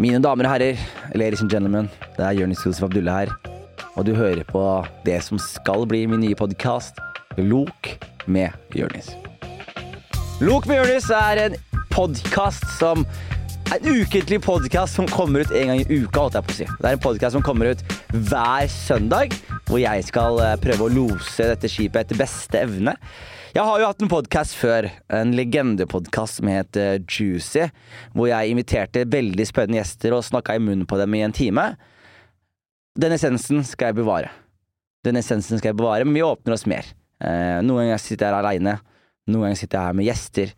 Mine damer og herrer, ladies and gentlemen, det er Jonis Josef Abdulle her. Og du hører på det som skal bli min nye podkast, Lok med Jonis. Lok med Jonis er en podkast som En ukentlig podkast som kommer ut en gang i uka, holdt jeg på å si. Det er en podkast som kommer ut hver søndag, hvor jeg skal eh, prøve å lose dette skipet etter beste evne. Jeg har jo hatt en podkast før, en legendepodkast som het eh, Juicy, hvor jeg inviterte veldig spennende gjester og snakka i munnen på dem i en time. Den essensen skal jeg bevare. Den essensen skal jeg bevare, men vi åpner oss mer. Eh, noen ganger sitter jeg her aleine, noen ganger sitter jeg her med gjester.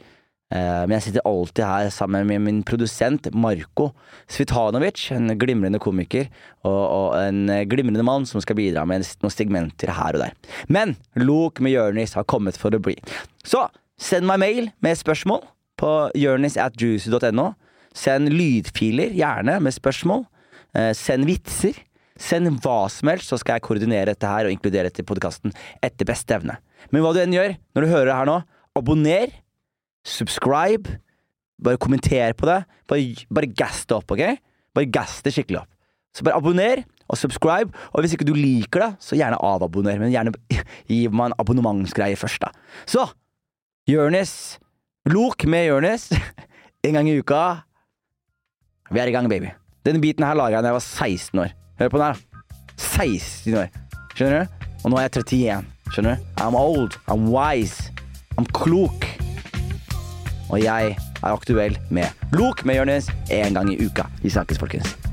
Eh, men jeg sitter alltid her sammen med min produsent Marko Svitanovic, en glimrende komiker og, og en glimrende mann som skal bidra med noen segmenter her og der. Men Lok med Jonis har kommet for å bli. Så send meg mail med spørsmål på jonis at juicy.no. Send lydfiler, gjerne, med spørsmål. Eh, Send vitser. Send hva som helst, så skal jeg koordinere dette her og inkludere dette i podkasten etter beste evne. Men hva du enn gjør når du hører det her nå, abonner subscribe. Bare kommenter på det. Bare, bare gass det opp, ok? Bare gass det skikkelig opp. Så bare abonner og subscribe. Og hvis ikke du liker det, så gjerne avabonner. Men gjerne gi meg en abonnementsgreie først, da. Så Jonis. Lok med Jonis. En gang i uka. Vi er i gang, baby. Denne biten her laga jeg da jeg var 16 år. Hør på den her, da. 16 år. Skjønner du? Og nå er jeg 31. Skjønner du? I'm old. I'm wise. I'm klok. Og jeg er aktuell med Lok med Jonis en gang i uka. Vi snakkes, folkens.